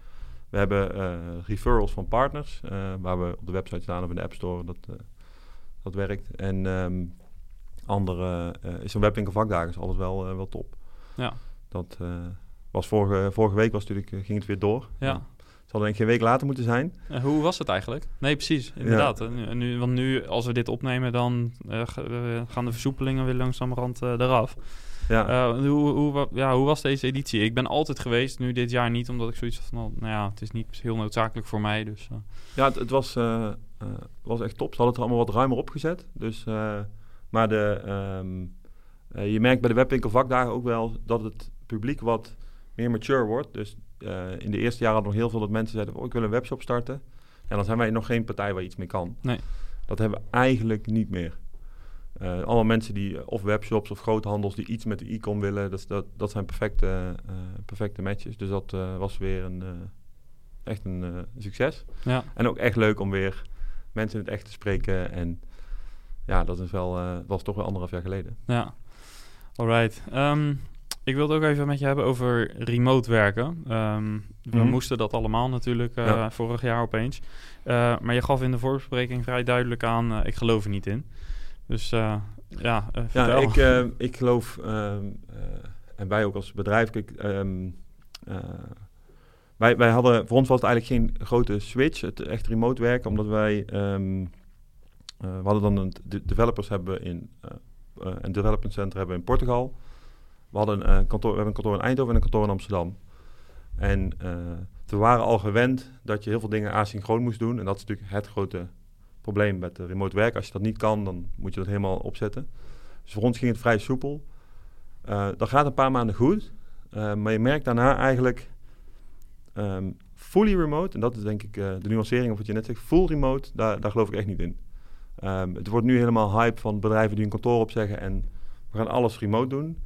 We hebben uh, referrals van partners, uh, waar we op de website staan of in de App Store, dat, uh, dat werkt. En um, andere is een webwinkel vakdagen, is alles wel, wel top. Ja. Dat was vorige, vorige week was natuurlijk, ging het weer door. Ja. Het zal denk ik geen week later moeten zijn. hoe was het eigenlijk? Nee, precies, inderdaad. Ja. Nu, want nu, als we dit opnemen, dan gaan de versoepelingen weer langzamerhand eraf. Ja. Uh, hoe, hoe, ja, hoe was deze editie? Ik ben altijd geweest, nu dit jaar niet, omdat ik zoiets van, nou, nou ja, het is niet heel noodzakelijk voor mij. Dus, uh. Ja, het, het was, uh, was echt top. Ze hadden het er allemaal wat ruimer opgezet. Dus, maar de, um, je merkt bij de webwinkel vakdagen ook wel dat het publiek wat meer mature wordt. Dus in de eerste jaren hadden nog heel veel dat mensen zeiden, oh, ik wil een webshop starten. En dan zijn wij nog geen partij waar iets mee kan. Nee. Dat hebben we eigenlijk niet meer. Uh, allemaal mensen die, eh, of webshops of groothandels, die iets met de e-com willen. Dat, dat, dat zijn perfecte, uh, perfecte matches. Dus dat uh, was weer een, echt een succes. Ja. En ook echt leuk om weer mensen in het echt te spreken. En ja, dat is wel, was toch wel anderhalf jaar geleden. Ja, alright. Um, ik wilde ook even met je hebben over remote werken. Um, we mm. moesten dat allemaal natuurlijk ja. vorig jaar opeens. maar je gaf in de voorbespreking vrij duidelijk aan, ik geloof er niet in. Dus uh, ja, uh, ja ik, uh, ik geloof, ehm, en wij ook als bedrijf, kijk, um, wij, wij hadden, voor ons was het eigenlijk geen grote switch, het echt remote werken, omdat wij, um, we hadden dan een de developers hebben in, een development center hebben in Portugal. We hadden een kantoor, we hebben een kantoor in Eindhoven en een kantoor in Amsterdam. En we waren al gewend dat je heel veel dingen asynchroon moest doen. En dat is natuurlijk het grote probleem met remote werk. Als je dat niet kan, dan moet je dat helemaal opzetten. Dus voor ons ging het vrij soepel. Uh, dat gaat een paar maanden goed. Uh, maar je merkt daarna eigenlijk um, fully remote. En dat is denk ik uh, de nuancering of wat je net zegt. Full remote, daar, daar geloof ik echt niet in. Um, het wordt nu helemaal hype van bedrijven die een kantoor opzeggen en we gaan alles remote doen.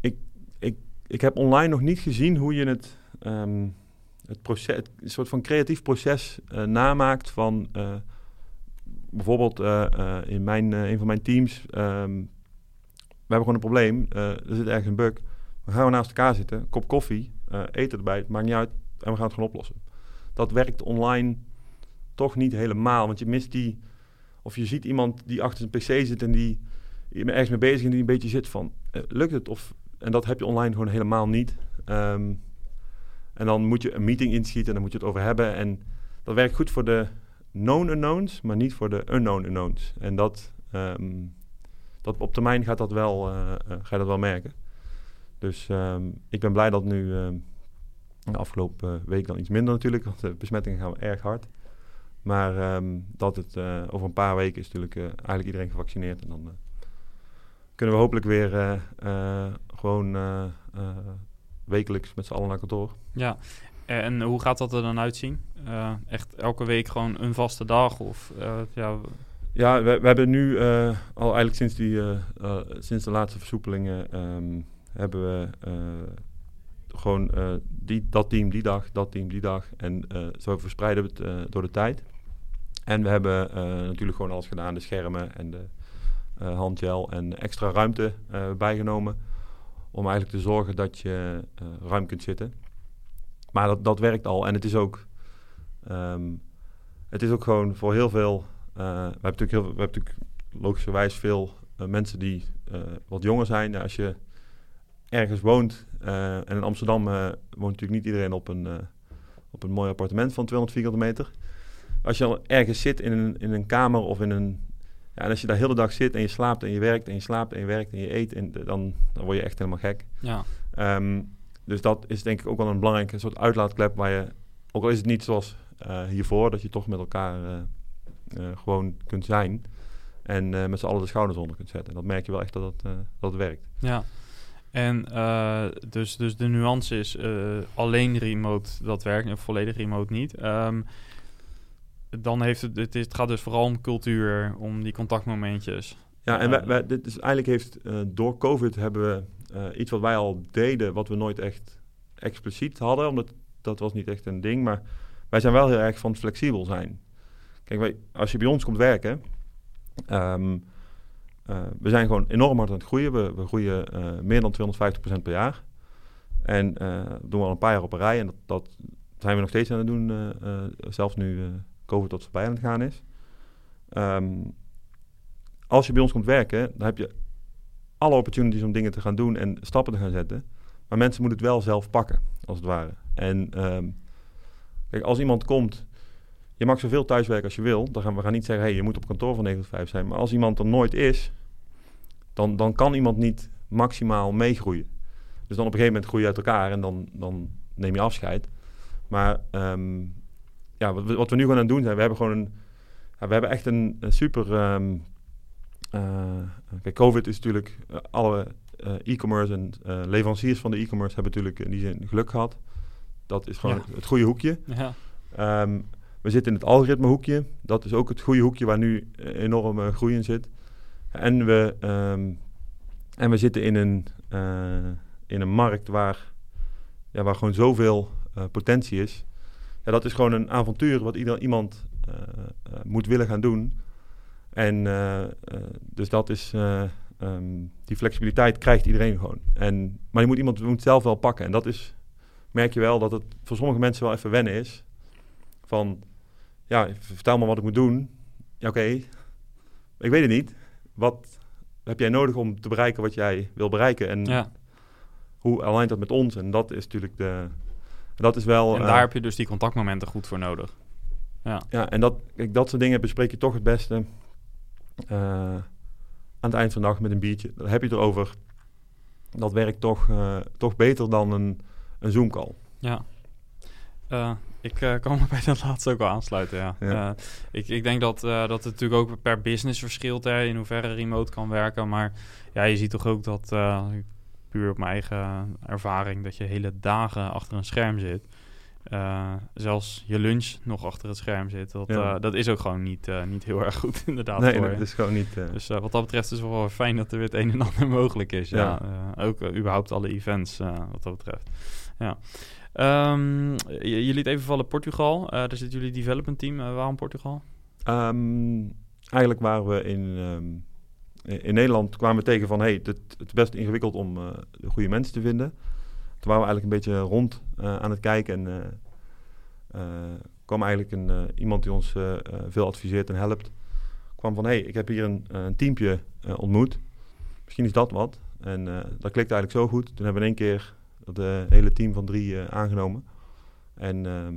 Ik, ik, ik heb online nog niet gezien hoe je het um, het proces, een soort van creatief proces uh, namaakt van uh, bijvoorbeeld uh, in mijn, een van mijn teams. Um, we hebben gewoon een probleem. er zit ergens een bug. We gaan we naast elkaar zitten, kop koffie, eten erbij, het maakt niet uit en we gaan het gewoon oplossen. Dat werkt online toch niet helemaal, want je mist die, of je ziet iemand die achter zijn pc zit en die ergens mee bezig en die een beetje zit van, lukt het? Of, en dat heb je online gewoon helemaal niet. Um, en dan moet je een meeting inschieten en dan moet je het over hebben. En dat werkt goed voor de known unknowns, maar niet voor de unknown unknowns. En dat, um, dat op termijn gaat dat wel, uh, ga je dat wel merken. Dus um, ik ben blij dat nu um, De afgelopen week dan iets minder natuurlijk, want de besmettingen gaan erg hard. Maar ehm, dat het over een paar weken is natuurlijk eigenlijk iedereen gevaccineerd. En dan kunnen we hopelijk weer gewoon wekelijks met z'n allen naar kantoor. Ja, en hoe gaat dat er dan uitzien? Uh, echt elke week gewoon een vaste dag? Of, uh, ja, ja we, hebben nu uh, al eigenlijk sinds, die, sinds de laatste versoepelingen... Um, hebben we gewoon die, dat team die dag, dat team die dag. En zo verspreiden we het door de tijd. En we hebben natuurlijk gewoon alles gedaan. De schermen en de handgel en extra ruimte bijgenomen om eigenlijk te zorgen dat je ruim kunt zitten. Maar dat, dat werkt al en het is ook, um, het is ook gewoon voor heel veel. Uh, we, hebben natuurlijk heel, we hebben natuurlijk logischerwijs veel uh, mensen die wat jonger zijn. Nou, als je ergens woont en in Amsterdam woont natuurlijk niet iedereen op een, op een mooi appartement van 200 vierkante meter. Als je al ergens zit in een, in een kamer of in een ja, en als je daar de hele dag zit en je slaapt en je werkt en je slaapt en je werkt en je eet, en dan, dan word je echt helemaal gek. Ja. Um, dus dat is denk ik ook wel een belangrijke soort uitlaatklep waar je, ook al is het niet zoals uh, hiervoor, dat je toch met elkaar uh, uh, gewoon kunt zijn en met z'n allen de schouders onder kunt zetten. En dat merk je wel echt dat dat het werkt. Ja. En dus, dus de nuance is alleen remote dat werkt en volledig remote niet. Um, dan heeft het, het, is, het gaat dus vooral om cultuur, om die contactmomentjes. Ja, en wij, wij, dit is, eigenlijk heeft door COVID hebben we iets wat wij al deden, wat we nooit echt expliciet hadden, omdat dat was niet echt een ding, maar wij zijn wel heel erg van flexibel zijn. Kijk, wij, als je bij ons komt werken, um, uh, we zijn gewoon enorm hard aan het groeien. We, we groeien meer dan 250% per jaar. En dat doen we al een paar jaar op een rij en dat, dat zijn we nog steeds aan het doen, zelfs nu COVID tot voorbij aan het gaan is. Um, als je bij ons komt werken, dan heb je alle opportunities om dingen te gaan doen en stappen te gaan zetten. Maar mensen moeten het wel zelf pakken, als het ware. En um, kijk, als iemand komt, je mag zoveel thuiswerken als je wil. Dan gaan we gaan niet zeggen, hey, je moet op kantoor van 9 tot 5 zijn. Maar als iemand er nooit is, dan, dan kan iemand niet maximaal meegroeien. Dus dan op een gegeven moment groei je uit elkaar en dan, dan neem je afscheid. Maar um, ja, wat, wat, we nu gewoon aan doen zijn, we hebben gewoon een, we hebben echt een, super. Uh, kijk, COVID is natuurlijk uh, alle uh, e-commerce en leveranciers van de e-commerce hebben natuurlijk in die zin geluk gehad. Dat is gewoon Ja. het, goede hoekje. Ja. Ehm, we zitten in het algoritme hoekje. Dat is ook het goede hoekje waar nu eh, enorme groei in zit. En we, ehm, en we zitten in een, eh, in een markt waar, ja, waar gewoon zoveel eh, potentie is. Ja, dat is gewoon een avontuur wat ieder, iemand eh, eh, moet willen gaan doen. En eh, eh, dus dat is, eh, ehm, die flexibiliteit krijgt iedereen gewoon. En, maar je moet iemand moet zelf wel pakken. En dat is, merk je wel dat het voor sommige mensen wel even wennen is. Van, ja, vertel me wat ik moet doen. Ja, oké. Ik weet het niet. Wat heb jij nodig om te bereiken wat jij wil bereiken? En ja. hoe alignt dat met ons? En dat is natuurlijk de... Dat is wel... En daar heb je dus die contactmomenten goed voor nodig. Ja. Ja, en dat, kijk, dat soort dingen bespreek je toch het beste eh, aan het eind van de dag met een biertje. Daar heb je het erover. Dat werkt toch, eh, toch beter dan een, een Zoom-call. Ja. Eh, ik kan me bij dat laatste ook wel aansluiten, ja. Ja. Ik, ik denk dat, dat het natuurlijk ook per business verschilt, hè, in hoeverre remote kan werken. Maar ja, je ziet toch ook dat, puur op mijn eigen ervaring, dat je hele dagen achter een scherm zit. Eh, zelfs je lunch nog achter het scherm zit. Dat, Ja. eh, dat is ook gewoon niet, eh, niet heel erg goed, inderdaad. nee, voor nee, je. dat is gewoon niet... Dus wat dat betreft is het wel fijn dat er weer het een en ander mogelijk is. Ja. Ja. Ook überhaupt alle events wat dat betreft. Ja. Ehm, je, je liet even vallen Portugal. Daar zit jullie development team. Waarom Portugal? Ehm, eigenlijk waren we in, ehm, in Nederland kwamen we tegen van... hey, het, het is best ingewikkeld om de goede mensen te vinden. Toen waren we eigenlijk een beetje rond eh, aan het kijken... en eh, eh, kwam eigenlijk een, iemand die ons veel adviseert en helpt... kwam van, hey, ik heb hier een, een teampje ontmoet. Misschien is dat wat. En dat klikte eigenlijk zo goed. Toen hebben we in één keer het hele team van drie aangenomen. En... ehm,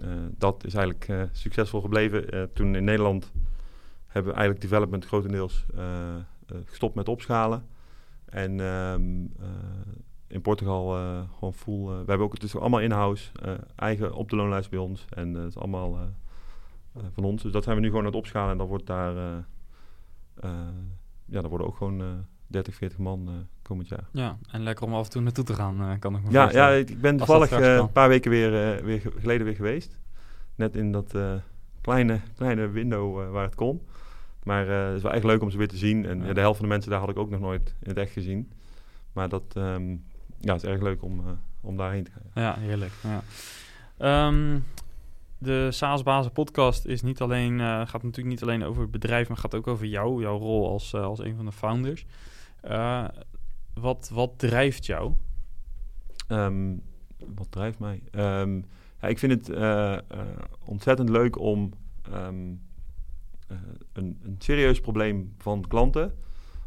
eh, dat is eigenlijk succesvol gebleven. Toen in Nederland hebben we eigenlijk development grotendeels gestopt met opschalen. En ehm, eh, in Portugal uh, gewoon full. Uh, we hebben ook het is allemaal in-house, uh, eigen op de loonlijst bij ons. En het is allemaal van ons. Dus dat zijn we nu gewoon aan het opschalen. En dan wordt daar, ja, dan worden ook gewoon 30, 40 man komend jaar. Ja, en lekker om af en toe naartoe te gaan, kan ik me ja, voorstellen. Ja, ik ben toevallig een paar weken weer, weer geleden weer geweest. Net in dat kleine, kleine window waar het kon. Maar het is wel echt leuk om ze weer te zien. En ja. de helft van de mensen daar had ik ook nog nooit in het echt gezien. Maar dat um, ja, is erg leuk om, uh, om daarheen te gaan. Ja, heerlijk. Ja. Um, de SaaS Bazen podcast is niet alleen, uh, gaat natuurlijk niet alleen over het bedrijf, maar gaat ook over jou, jouw rol als, uh, als een van de founders. wat, wat drijft jou? Um, wat drijft mij? ja, ik vind het ontzettend leuk om een, een serieus probleem van klanten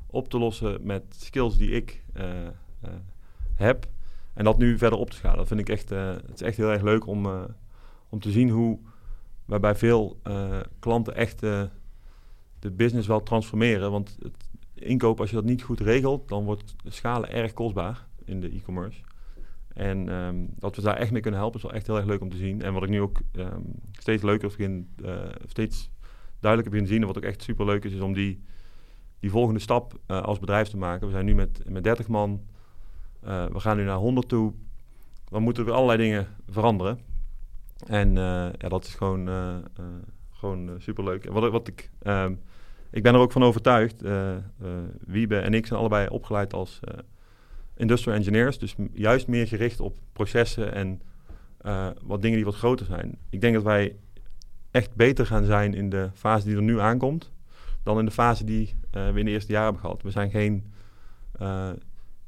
op te lossen met skills die ik heb. En dat nu verder op te schalen. Dat vind ik echt, uh, het is echt heel erg leuk om, om te zien hoe we bij veel klanten echt de business wel transformeren. Want het inkoop, als je dat niet goed regelt, dan wordt schalen erg kostbaar in de e-commerce. En dat we daar echt mee kunnen helpen is wel echt heel erg leuk om te zien. En wat ik nu ook um, steeds leuker begin, steeds duidelijker begin te zien, en wat ook echt super leuk is, is om die die volgende stap als bedrijf te maken. We zijn nu met, met 30 man. Uh, we gaan nu naar 100 toe. Dan moeten er allerlei dingen veranderen. En uh, ja, dat is gewoon, gewoon superleuk. Wat, wat ik, ehm, ik ben er ook van overtuigd. Wiebe en ik zijn allebei opgeleid als industrial engineers. Dus juist meer gericht op processen en wat dingen die wat groter zijn. Ik denk dat wij echt beter gaan zijn in de fase die er nu aankomt dan in de fase die we in de eerste jaren hebben gehad. We zijn geen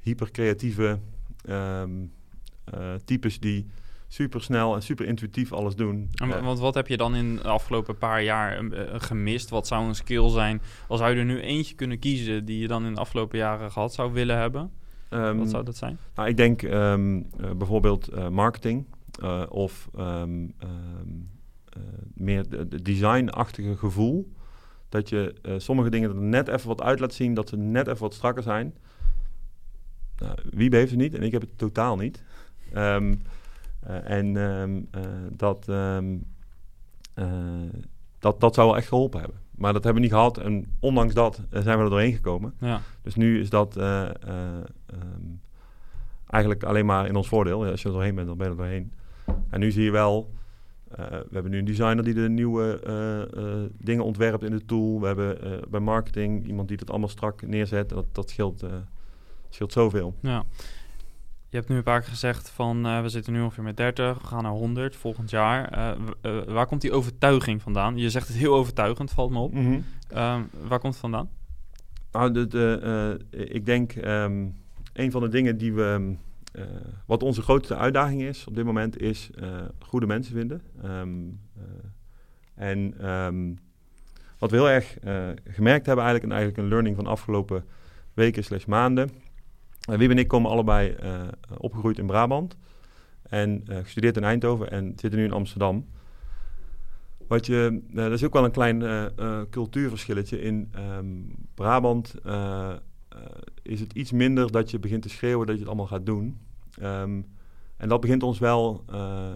hypercreatieve um, uh, types die super snel en super intuïtief alles doen. En, want wat heb je dan in de afgelopen paar jaar gemist? Wat zou een skill zijn? Als zou je er nu eentje kunnen kiezen die je dan in de afgelopen jaren gehad zou willen hebben? Um, wat zou dat zijn? Nou, ik denk um, bijvoorbeeld marketing of meer de, de designachtige gevoel dat je uh, sommige dingen er net even wat uit laat zien, dat ze net even wat strakker zijn. Nou, wie heeft het niet en ik heb het totaal niet. Um, uh, en um, uh, dat, um, dat, dat zou wel echt geholpen hebben. Maar dat hebben we niet gehad en ondanks dat zijn we er doorheen gekomen. Ja. Dus nu is dat eigenlijk alleen maar in ons voordeel. Als je er doorheen bent, dan ben je er doorheen. En nu zie je wel uh, we hebben nu een designer die de nieuwe uh, uh, dingen ontwerpt in de tool. We hebben bij marketing iemand die het allemaal strak neerzet. Dat, dat scheelt, scheelt zoveel. Ja. Je hebt nu een paar keer gezegd van we zitten nu ongeveer met 30, we gaan naar 100 volgend jaar. waar komt die overtuiging vandaan? Je zegt het heel overtuigend, valt me op. Mm -hmm. waar komt het vandaan? Nou, de, de, ik denk um, een van de dingen die we uh, wat onze grootste uitdaging is op dit moment, is goede mensen vinden. Um, en wat we heel erg gemerkt hebben eigenlijk, en eigenlijk een learning van de afgelopen weken slash maanden. Wim en ik komen allebei opgegroeid in Brabant en gestudeerd in Eindhoven en zitten nu in Amsterdam. Wat je, dat is ook wel een klein cultuurverschilletje. In um, Brabant uh, is het iets minder dat je begint te schreeuwen dat je het allemaal gaat doen. Um, en dat begint ons wel uh,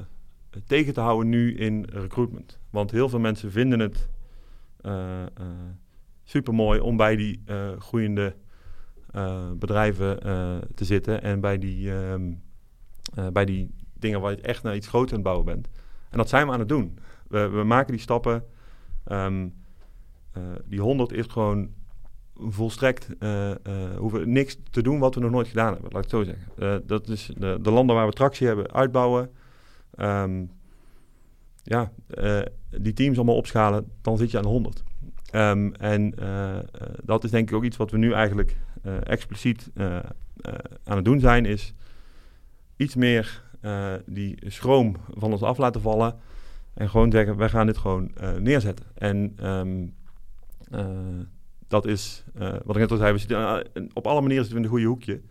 tegen te houden nu in recruitment. Want heel veel mensen vinden het uh, super mooi om bij die groeiende bedrijven te zitten en bij die, um, bij die dingen waar je echt naar iets groter aan het bouwen bent. En dat zijn we aan het doen. We, we maken die stappen. Um, die 100 is gewoon volstrekt uh, uh, hoeven niks te doen wat we nog nooit gedaan hebben, laat ik het zo zeggen. Dat is de, de, landen waar we tractie hebben, uitbouwen. Um, ja, die teams allemaal opschalen, dan zit je aan 100. Um, ehm, en dat is denk ik ook iets wat we nu eigenlijk expliciet aan het doen zijn, is iets meer die schroom van ons af laten vallen. En gewoon zeggen, wij gaan dit gewoon neerzetten. En um, dat is, wat ik net al zei, we zitten, op alle manieren zitten we in een goede hoekje.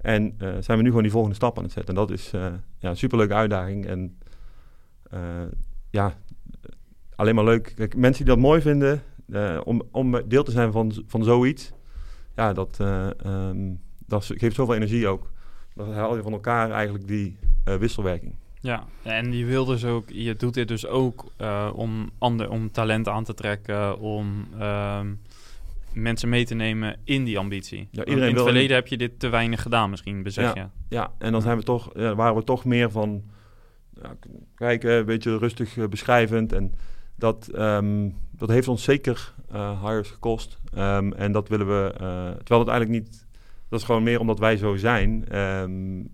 En zijn we nu gewoon die volgende stap aan het zetten. En dat is ja, een superleuke uitdaging. En ja, alleen maar leuk. Mensen die dat mooi vinden, om, om deel te zijn van, van zoiets, ja, dat, um, dat geeft zoveel energie ook. dan haal je van elkaar eigenlijk die eh, wisselwerking. Ja, en je wil dus ook, je doet dit dus ook uh, om, ander, om talent aan te trekken, om ehm, mensen mee te nemen in die ambitie. Ja, iedereen in het verleden heb je dit te weinig gedaan, misschien, besef ja, je. Ja, en dan zijn we toch, ja, waren we toch meer van ja, kijken, een beetje rustig beschrijvend. En dat, um, dat heeft ons zeker uh, hires gekost. Um, en dat willen we, terwijl het eigenlijk niet, dat is gewoon meer omdat wij zo zijn,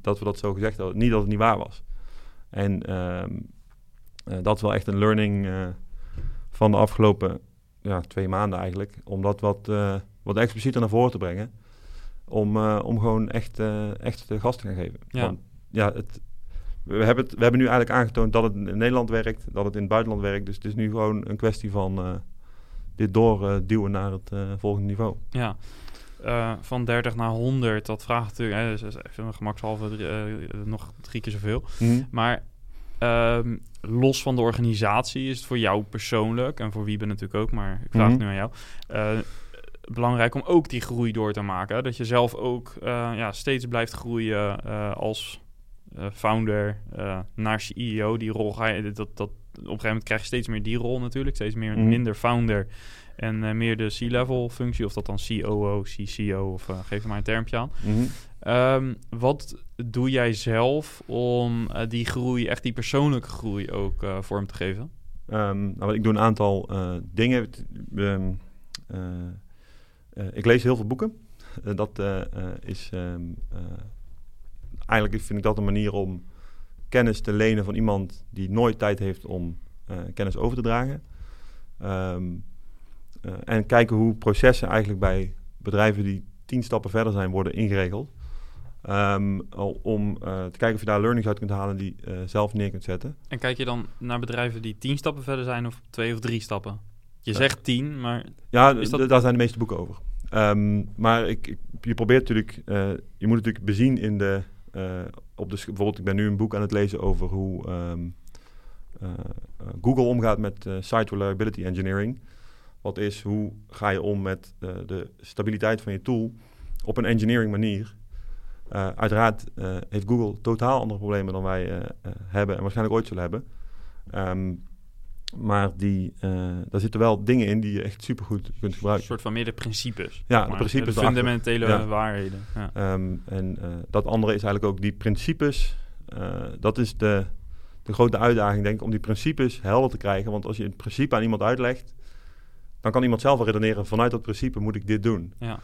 dat we dat zo gezegd hadden. Niet dat het niet waar was. En um, uh, dat is wel echt een learning van de afgelopen ja, twee maanden eigenlijk. Om dat wat, wat explicieter naar voren te brengen. Om, om gewoon echt, echt de gas te gaan geven. Ja. Want, ja, het, we, hebben het, we hebben nu eigenlijk aangetoond dat het in Nederland werkt, dat het in het buitenland werkt. Dus het is nu gewoon een kwestie van dit doorduwen naar het volgende niveau. Ja, van 30 naar 100, dat vraagt natuurlijk, hè, dus even gemakshalve nog drie keer zoveel. Mm. Maar um, los van de organisatie is het voor jou persoonlijk, en voor Wiebe natuurlijk ook, maar ik vraag Mhm. het nu aan jou, belangrijk om ook die groei door te maken. Dat je zelf ook ja, steeds blijft groeien als founder naar CEO. Die rol ga je, dat, dat, op een gegeven moment krijg je steeds meer die rol natuurlijk, steeds meer, Mhm. minder founder. En uh, meer de C-level functie, of dat dan COO, CCO, of uh, geef er maar een termpje aan. Mm -hmm. um, wat doe jij zelf om uh, die groei, echt die persoonlijke groei ook vorm te geven? Um, nou, ik doe een aantal dingen. Um, ik lees heel veel boeken. dat is eigenlijk vind ik dat een manier om kennis te lenen van iemand die nooit tijd heeft om kennis over te dragen. Um, Uh, en kijken hoe processen eigenlijk bij bedrijven die tien stappen verder zijn worden ingeregeld. Um, om uh, te kijken of je daar learnings uit kunt halen die zelf neer kunt zetten. En kijk je dan naar bedrijven die tien stappen verder zijn of twee of drie stappen? Je zegt tien, maar... Ja, dat... daar zijn de meeste boeken over. Um, maar ik, ik, je probeert natuurlijk... je moet natuurlijk bezien in de... op de bijvoorbeeld, ik ben nu een boek aan het lezen over hoe um, Google omgaat met site reliability engineering. Wat is, hoe ga je om met de stabiliteit van je tool op een engineering manier? Uiteraard heeft Google totaal andere problemen dan wij hebben en waarschijnlijk ooit zullen hebben. Um, maar die, daar zitten wel dingen in die je echt supergoed kunt gebruiken. Een soort van meer de principes. Ja, de principes. De fundamentele ja. waarheden. Ja. Um, en dat andere is eigenlijk ook die principes. dat is de, de grote uitdaging, denk ik, om die principes helder te krijgen. Want als je een principe aan iemand uitlegt, dan kan iemand zelf wel redeneren vanuit dat principe moet ik dit doen. Ja.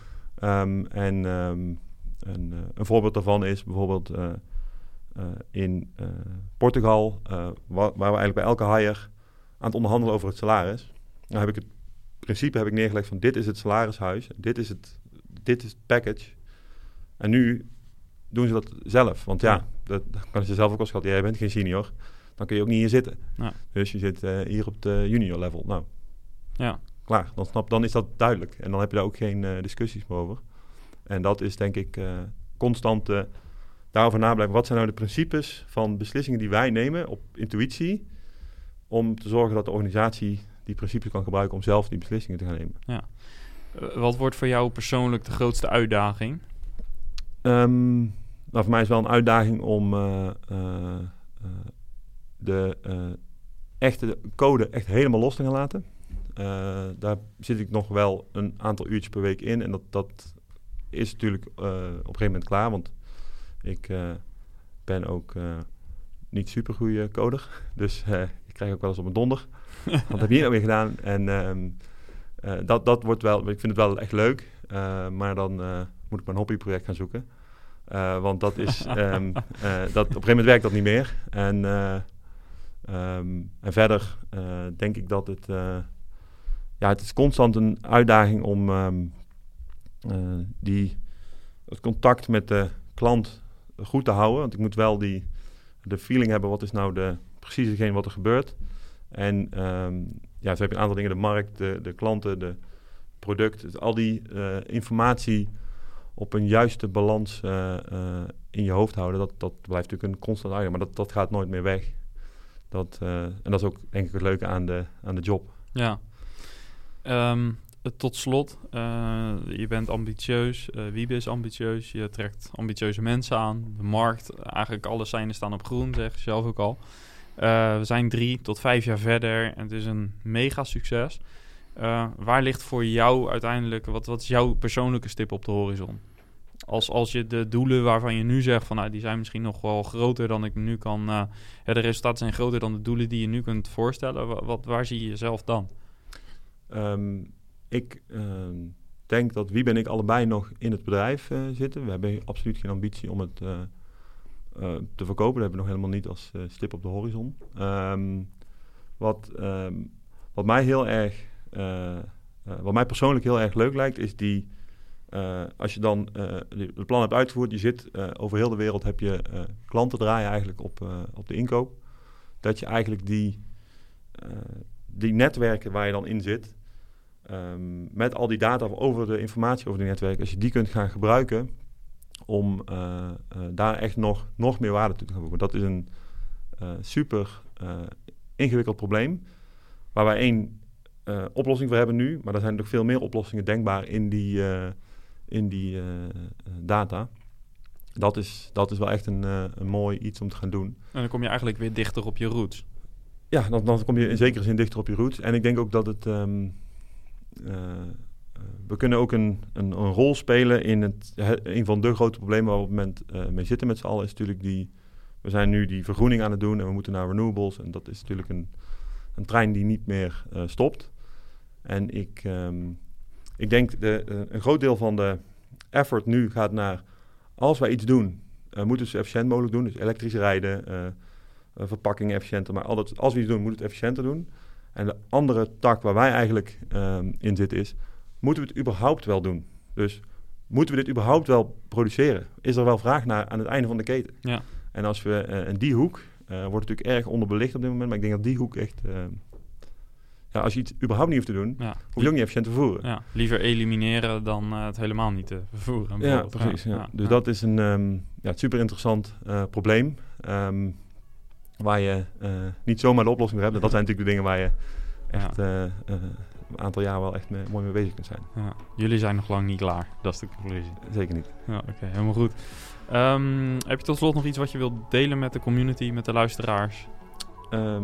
Um, en um, een, een, voorbeeld daarvan is bijvoorbeeld in Portugal, waar, waar, we eigenlijk bij elke hire aan het onderhandelen over het salaris. Dan heb ik het principe heb ik neergelegd van dit is het salarishuis, dit is het, dit is het package. En nu doen ze dat zelf. Want ja, ja. Dat, dat kan je zelf ook al schatten. Jij bent geen senior, dan kun je ook niet hier zitten. Ja. Dus je zit hier op de junior level. Nou, ja klaar. Dan, snap, dan is dat duidelijk. En dan heb je daar ook geen uh, discussies meer over. En dat is denk ik uh, constant uh, daarover nablijven. Wat zijn nou de principes van beslissingen die wij nemen op intuïtie... om te zorgen dat de organisatie die principes kan gebruiken... om zelf die beslissingen te gaan nemen. Ja. wat wordt voor jou persoonlijk de grootste uitdaging? Um, nou, voor mij is wel een uitdaging om uh, de echte code echt helemaal los te gaan laten. Daar zit ik nog wel een aantal uurtjes per week in. En dat, dat is natuurlijk op een gegeven moment klaar. Want ik ben ook niet super goede coder. Dus ik krijg ook wel eens op een donder. Wat heb je hier nou weer gedaan? En um, dat, dat wordt wel, ik vind het wel echt leuk. maar dan moet ik mijn hobbyproject gaan zoeken. want dat is, um, dat, op een gegeven moment werkt dat niet meer. En, um, en verder denk ik dat het ja, het is constant een uitdaging om die, het contact met de klant goed te houden. Want ik moet wel die, de feeling hebben, wat is nou de, precies hetgeen wat er gebeurt. En um, ja, zo heb je een aantal dingen, de markt, de, de klanten, de product. Dus al die uh, informatie op een juiste balans uh, in je hoofd houden, dat, dat blijft natuurlijk een constant uitdaging. Maar dat, dat gaat nooit meer weg. Dat, en dat is ook denk ik het leuke aan de, aan de job. Ja. Um, tot slot, je bent ambitieus, Wiebe is ambitieus, je trekt ambitieuze mensen aan. De markt, eigenlijk alle seinen staan op groen, zeg je zelf ook al. Uh, we zijn drie tot vijf jaar verder en het is een mega succes. waar ligt voor jou uiteindelijk, wat, wat is jouw persoonlijke stip op de horizon? Als, als je de doelen waarvan je nu zegt van nou, die zijn misschien nog wel groter dan ik nu kan. Uh, de resultaten zijn groter dan de doelen die je nu kunt voorstellen. Wat, waar zie je jezelf dan? Um, ik uh, denk dat wie ben ik allebei nog in het bedrijf zitten. We hebben absoluut geen ambitie om het te verkopen. Dat hebben we nog helemaal niet als stip op de horizon. Um, wat, um, wat mij heel erg, wat mij persoonlijk heel erg leuk lijkt, is die als je dan het plan hebt uitgevoerd, je zit over heel de wereld, heb je klanten draaien eigenlijk op, op de inkoop. Dat je eigenlijk die, die netwerken waar je dan in zit, um, met al die data over de informatie over die netwerken, als je die kunt gaan gebruiken om daar echt nog, nog meer waarde toe te gaan voegen. Dat is een super ingewikkeld probleem, waar wij één oplossing voor hebben nu, maar er zijn nog veel meer oplossingen denkbaar in die in die data. Dat is, dat is wel echt een, uh, een mooi iets om te gaan doen. En dan kom je eigenlijk weer dichter op je roots. Ja, dan, dan kom je in zekere zin dichter op je roots. En ik denk ook dat het... Um, we kunnen ook een, een, een, rol spelen in het, een van de grote problemen waar we op het moment mee zitten met z'n allen, is natuurlijk die, we zijn nu die vergroening aan het doen en we moeten naar renewables. En dat is natuurlijk een, een trein die niet meer uh, stopt. En ik, um, ik denk de, een groot deel van de effort nu gaat naar, als wij iets doen, moeten we het zo efficiënt mogelijk doen. Dus elektrisch rijden, verpakkingen efficiënter. Maar altijd, als we iets doen, moeten we het efficiënter doen. En de andere tak waar wij eigenlijk ehm, in zitten is, moeten we het überhaupt wel doen? Dus moeten we dit überhaupt wel produceren? Is er wel vraag naar aan het einde van de keten? Ja. En als we, en die hoek wordt natuurlijk erg onderbelicht op dit moment, maar ik denk dat die hoek echt ehm, ja, als je iets überhaupt niet hoeft te doen, ja. hoef je ook niet efficiënt te vervoeren. Ja, liever elimineren dan uh, het helemaal niet te vervoeren. Ja, precies. Ja. Dus dat is een um, ja, super interessant uh, probleem. Um, waar je uh, niet zomaar de oplossing voor hebt. Dat zijn natuurlijk de dingen waar je echt een aantal jaar wel echt mee, mooi mee bezig kunt zijn. Jullie zijn nog lang niet klaar. Dat is de conclusie. Zeker niet. Ja, Oké, okay, helemaal goed. Um, heb je tot slot nog iets wat je wilt delen met de community, met de luisteraars?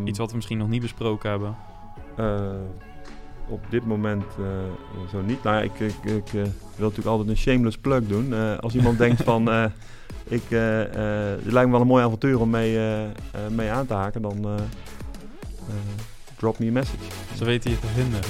iets wat we misschien nog niet besproken hebben? Uh, op dit moment uh, zo niet. Nou ja, ik, ik, ik uh, wil natuurlijk altijd een shameless plug doen. als iemand denkt van, ik, het lijkt me wel een mooi avontuur om mee, mee aan te haken, dan drop me a message. Ze weten je te vinden.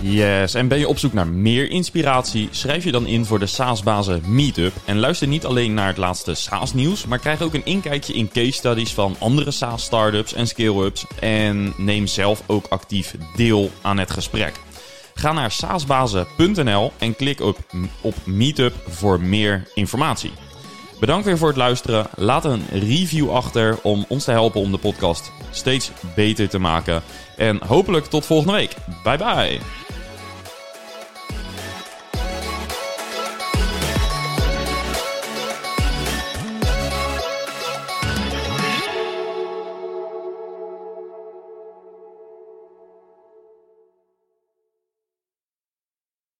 Yes, en ben je op zoek naar meer inspiratie? Schrijf je dan in voor de SaaS-bazen Meetup. En luister niet alleen naar het laatste SaaS-nieuws, maar krijg ook een inkijkje in case studies van andere SaaS-startups en scale-ups. En neem zelf ook actief deel aan het gesprek. Ga naar saasbazen.nl en klik op, op Meetup voor meer informatie. Bedankt weer voor het luisteren. Laat een review achter om ons te helpen om de podcast steeds beter te maken. En hopelijk tot volgende week. Bye bye.